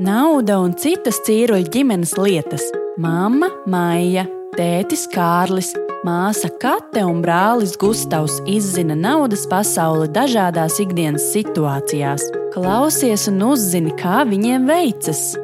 Nauda un citas cīruļu ģimenes lietas - mamma, Maija, tētis Kārlis, māsa Kate un brālis Gustavs izzina naudas pasauli dažādās ikdienas situācijās. Klausies un uzzini, kā viņiem veicas.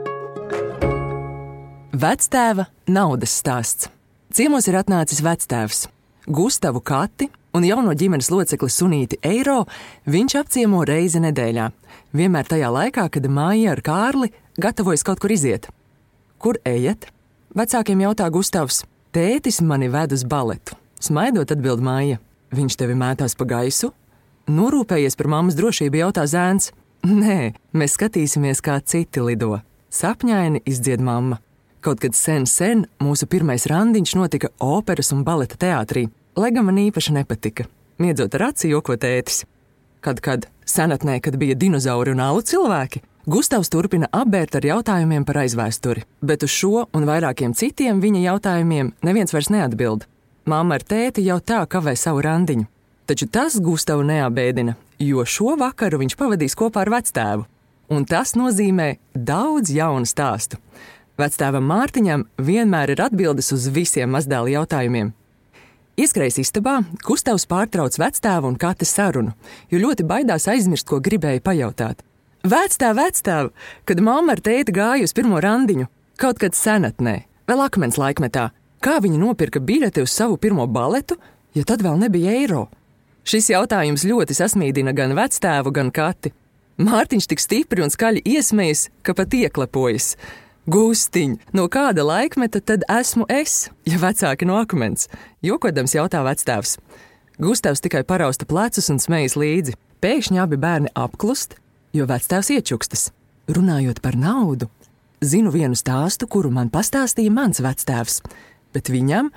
Vectēva naudas stāsts. Ciemos ir atnācis vectēvs. Gustavu Kati un jauno ģimenes locekli Sunīti Eiro viņš apciemo reizi nedēļā. Vienmēr tajā laikā, kad māja ar Kārli gatavojas kaut kur iziet. Kur ejat? Vecākiem jautā Gustavs. Tētis mani ved uz baletu. Smaidot, atbild māja. Viņš tevi mētās pa gaisu? Norūpējies par mammas drošību, jautā zēns. Nē, mēs skatīsimies, kā citi lido. Sapņaini izdzied mamma. Kaut kad sen, sen mūsu pirmais randiņš notika operas un baleta teātrī lai gan man īpaši nepatika. Miedzot ar aci, joko tētis. Kad, kad senatnē, kad bija dinozauri un alu cilvēki, Gustavs turpina apbērt ar jautājumiem par aizvēsturi, bet uz šo un vairākiem citiem viņa jautājumiem neviens vairs neatbild. Māma ar tēti jau tā kavē savu randiņu. Taču tas Gustavu neapbēdina, jo šo vakaru viņš pavadīs kopā ar vectēvu. Un tas nozīmē daudz jaunu stāstu. Vectēvam Mārtiņam vienmēr ir atbildes uz visiem mazdēla jautājumiem, Ieskrējis istabā, Gustavs pārtrauc vecstāvu un kate sarunu, jo ļoti baidās aizmirst, ko gribēja pajautāt. Vecstāv, vecstāv, kad mamma ar tēti gāja uz pirmo randiņu, kaut kad senatnē, vēl akmens laikmetā, kā viņa nopirka biļeti uz savu pirmo baletu, ja tad vēl nebija eiro. Šis jautājums ļoti sasmīdina gan vecstāvu, gan kati. Mārtiņš tik stipri un skaļi iesmējas, ka pat ieklepojas. Gustiņ, no kāda laikmeta tad esmu es, ja vecāki no akmens? Jokodams jautā vectēvs. Gustavs tikai parausta plecus un smējas līdzi. Pēkšņi abi bērni apklust, jo vectēvs iečukstas. Runājot par naudu, zinu vienu stāstu, kuru man pastāstīja mans vectēvs, bet viņam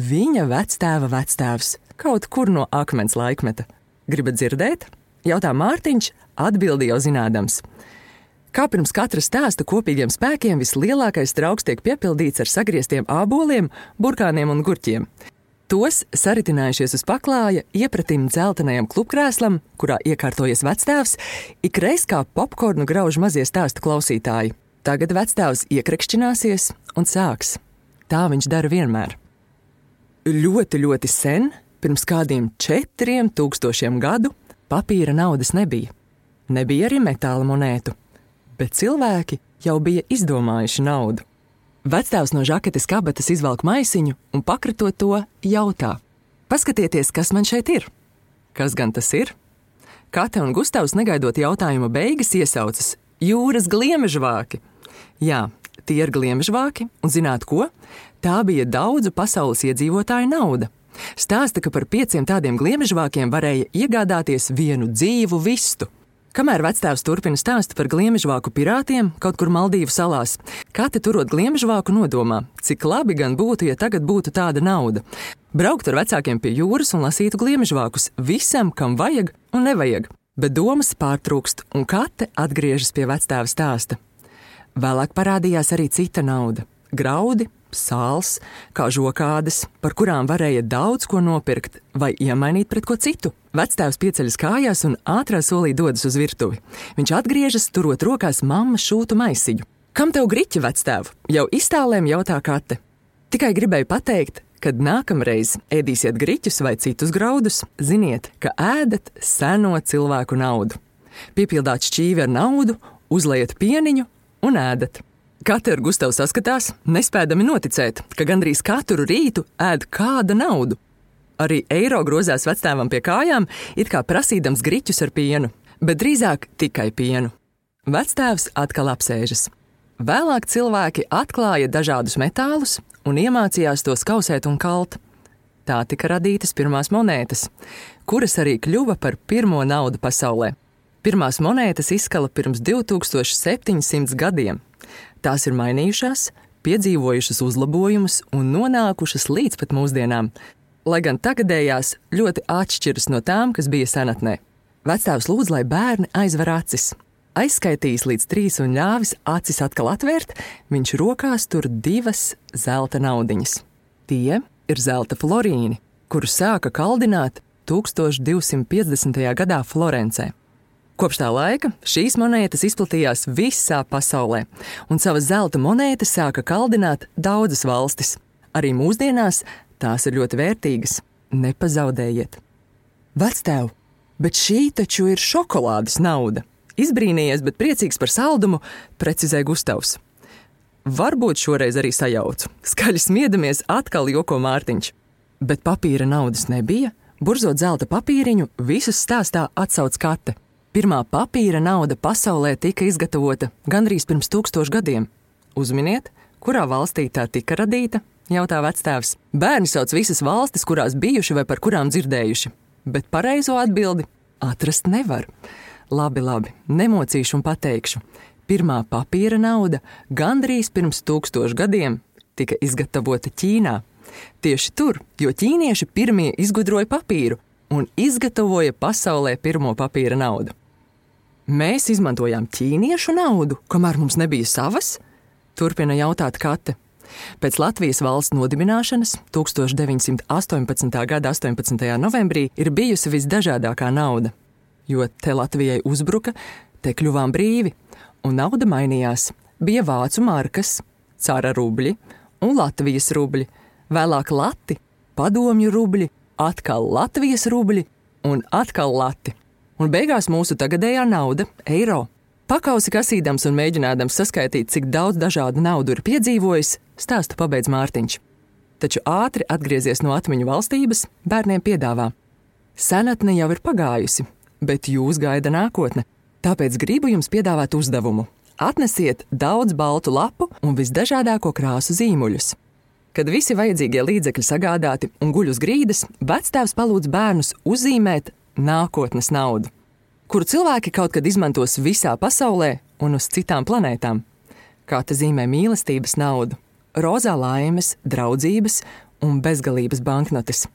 viņa vectēva vectēvs kaut kur no akmens laikmeta. Gribat dzirdēt? Jautā Mārtiņš, atbildēja jau zinādams. Kā pirms katra stāsta kopīgiem spēkiem vislielākais trauks tiek piepildīts ar sagrieztiem āboliem, burkāniem un gurķiem. Tos saritinājušies uz paklāja, iepratim dzeltenajam klubkrēslam, kurā iekārtojies vectēvs, ikreiz kā popkornu grauž mazie stāstu klausītāji. Tagad vectēvs iekrekšķināsies un sāks. Tā viņš dara vienmēr. Ļoti, ļoti sen, pirms kādiem četriem tūkstošiem gadu, papīra naudas nebija. Nebija arī metāla monētu bet cilvēki jau bija izdomājuši naudu. Vectēvs no žaketes kabatas izvelk maisiņu un pakratot to jautā: Paskatieties, kas man šeit ir! Kas gan tas ir? Kate un Gustavs negaidot jautājuma beigas iesaucas: Jūras gliemežvāki! Jā, tie ir gliemežvāki, un zināt ko? Tā bija daudzu pasaules iedzīvotāju nauda. Stāsta, ka par pieciem tādiem gliemežvākiem varēja iegādāties vienu dzīvu vistu. Kamēr vectēvs turpina stāstu par gliemežvāku pirātiem kaut kur Maldīvu salās, Kate turot gliemežvāku nodomā, cik labi gan būtu, ja tagad būtu tāda nauda. Braukt ar vecākiem pie jūras un lasītu gliemežvākus visam, kam vajag un nevajag. Bet domas pārtrūkst, un Kate atgriežas pie vectēva stāsta. Vēlāk parādījās arī cita nauda - graudi, sāls, kā žokādes, par kurām varēja daudz ko nopirkt vai iemainīt pret ko citu. Vectēvs pieceļas kājās un ātrā solī dodas uz virtuvi. Viņš atgriežas, turot rokās mammas šūtu maisiņu. Kam tev griķi, vectēv? Jau iztālēm jautā Kate. Tikai gribēju pateikt, kad nākamreiz ēdīsiet griķus vai citus graudus, ziniet, ka ēdat seno cilvēku naudu. Piepildāt šķīvi ar naudu, uzliet pieniņu un ēdat. Katra ar Gustavu saskatās, nespēdami noticēt, ka gandrīz katru rītu ēd kāda naudu. Arī eiro grozās vectēvam pie kājām, it kā prasīdams griķus ar pienu, bet drīzāk tikai pienu. Vectēvs atkal apsēžas. Vēlāk cilvēki atklāja dažādus metālus un iemācījās tos kausēt un kalt. Tā tika radītas pirmās monētas, kuras arī kļuva par pirmo naudu pasaulē. Pirmās monētas izskala pirms 2700 gadiem. Tās ir mainījušās, piedzīvojušas uzlabojumus un nonākušas līdz pat mūsdienām, lai gan tagadējās ļoti atšķiras no tām, kas bija senatnē. Vecāks lūdz, lai bērni aizver acis. Aizskaitījis līdz trīs un ļāvis acis atkal atvērt, viņš rokās tur divas zelta naudiņas. Tie ir zelta florīni, kurus sāka kaldināt 1250. gadā Florencē. Kopš tā laika šīs monētas izplatījās visā pasaulē, un savas zelta monētas sāka kaldināt daudzas valstis. Arī mūsdienās tās ir ļoti vērtīgas. Nepazaudējiet! Vectēv, bet šī taču ir šokolādes nauda! Izbrīnījies, bet priecīgs par saldumu, precizēja Gustavs. Varbūt šoreiz arī sajaucu. Skaļi smiedamies, atkal joko Mārtiņš. Bet papīra naudas nebija. Burzot zelta papīriņu, visus stāstā atsauc kate. Pirmā papīra nauda pasaulē tika izgatavota gandrīz pirms tūkstošiem gadiem. Uzminiet, kurā valstī tā tika radīta? jautā vectēvs. Bērni sauc visas valstis, kurās bijuši vai par kurām dzirdējuši, bet pareizo atbildi atrast nevar. Labi, labi, nemocīšu un pateikšu. Pirmā papīra nauda gandrīz pirms tūkstošiem gadiem tika izgatavota Ķīnā. Tieši tur, jo ķīnieši pirmie izgudroja papīru un izgatavoja pasaulē pirmo papīra naudu. Mēs izmantojām ķīniešu naudu, kamēr mums nebija savas? Turpina jautāt Kate. Pēc Latvijas valsts nodibināšanas 1918. gada 18. novembrī ir bijusi visdažādākā nauda, jo te Latvijai uzbruka, te kļuvām brīvi, un nauda mainījās. Bija vācu markas, cara rubļi un Latvijas rubļi, vēlāk lati, padomju rubļi, atkal Latvijas rubļi un atkal lati un beigās mūsu tagadējā nauda - eiro. Pakausi kasīdams un mēģinādams saskaitīt, cik daudz dažādu naudu ir piedzīvojis, stāstu pabeidz Mārtiņš. Taču ātri atgriezies no atmiņu valstības, bērniem piedāvā: Senatne jau ir pagājusi, bet jūs gaida nākotne, tāpēc gribu jums piedāvāt uzdevumu. Atnesiet daudz baltu lapu un visdažādāko krāsu zīmuļus. Kad visi vajadzīgie līdzekļi sagādāti un guļ uz grīdas, vectēvs palūdz bērnus uzzīmēt nākotnes naudu, kuru cilvēki kaut kad izmantos visā pasaulē un uz citām planētām. Kā te zīmē mīlestības naudu, rozā laimes, draudzības un bezgalības banknotes.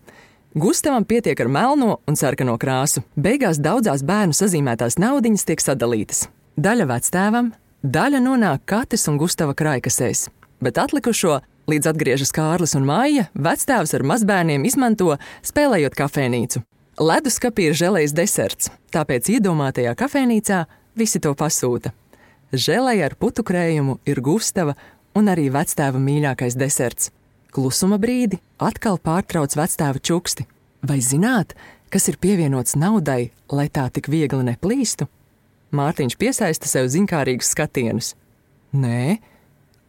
Gustavam pietiek ar melno un sarkano krāsu. Beigās daudzās bērnu sazīmētās naudiņas tiek sadalītas. Daļa vectēvam, daļa nonāk Katis un Gustava krājkasēs, bet atlikušo, līdz atgriežas Kārlis un Maija, vectēvs ar mazbērniem izmanto, spēlējot kafejnīcu. Leduskapī ir žēlējs deserts, tāpēc iedomātajā kafejnīcā visi to pasūta. Žēlēja ar putu krējumu ir Gustava un arī vectēva mīļākais deserts. Klusuma brīdi atkal pārtrauc vectēva čuksti. Vai zināt, kas ir pievienots naudai, lai tā tik viegli neplīstu? Mārtiņš piesaista sev zinkārīgus skatienus. Nē,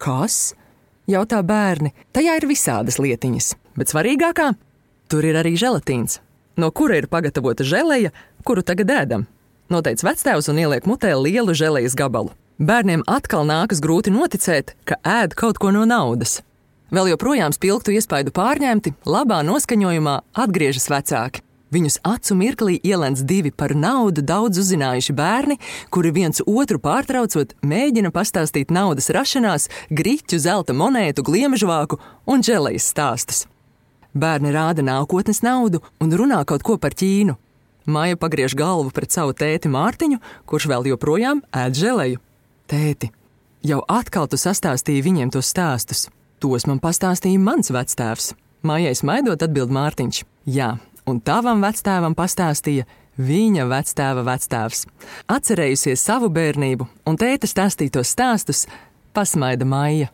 kas? Jautā bērni. Tajā ir visādas lietiņas, bet svarīgākā - tur ir arī želatīns no kura ir pagatavota žēleja, kuru tagad ēdam. Noteic vectēvs un ieliek mutē lielu žēlejas gabalu. Bērniem atkal nākas grūti noticēt, ka ēd kaut ko no naudas. Vēl joprojām spilgtu iespaidu pārņemti, labā noskaņojumā atgriežas vecāki. Viņus acu mirklī ielēns divi par naudu daudz uzzinājuši bērni, kuri viens otru pārtraucot, mēģina pastāstīt naudas rašanās, grīķu, zelta monētu, gliemežvāku un dželejas stāstus. Bērni rāda nākotnes naudu un runā kaut ko par Ķīnu. Māja pagriež galvu pret savu tēti Mārtiņu, kurš vēl joprojām ēd želeju. Tēti, jau atkal tu sastāstīji viņiem tos stāstus. Tos man pastāstīja mans vectēvs. Mājai smaidot, atbild Mārtiņš. Jā, un tavam vectēvam pastāstīja viņa vectēva vectēvs. Atcerējusies savu bērnību un tēta stāstītos stāstus, pasmaida Maija.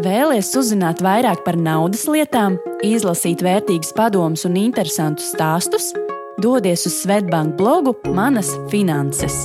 Vēlies uzzināt vairāk par naudas lietām, izlasīt vērtīgus padomus un interesantus stāstus? Dodies uz Svetbank blogu Manas finanses.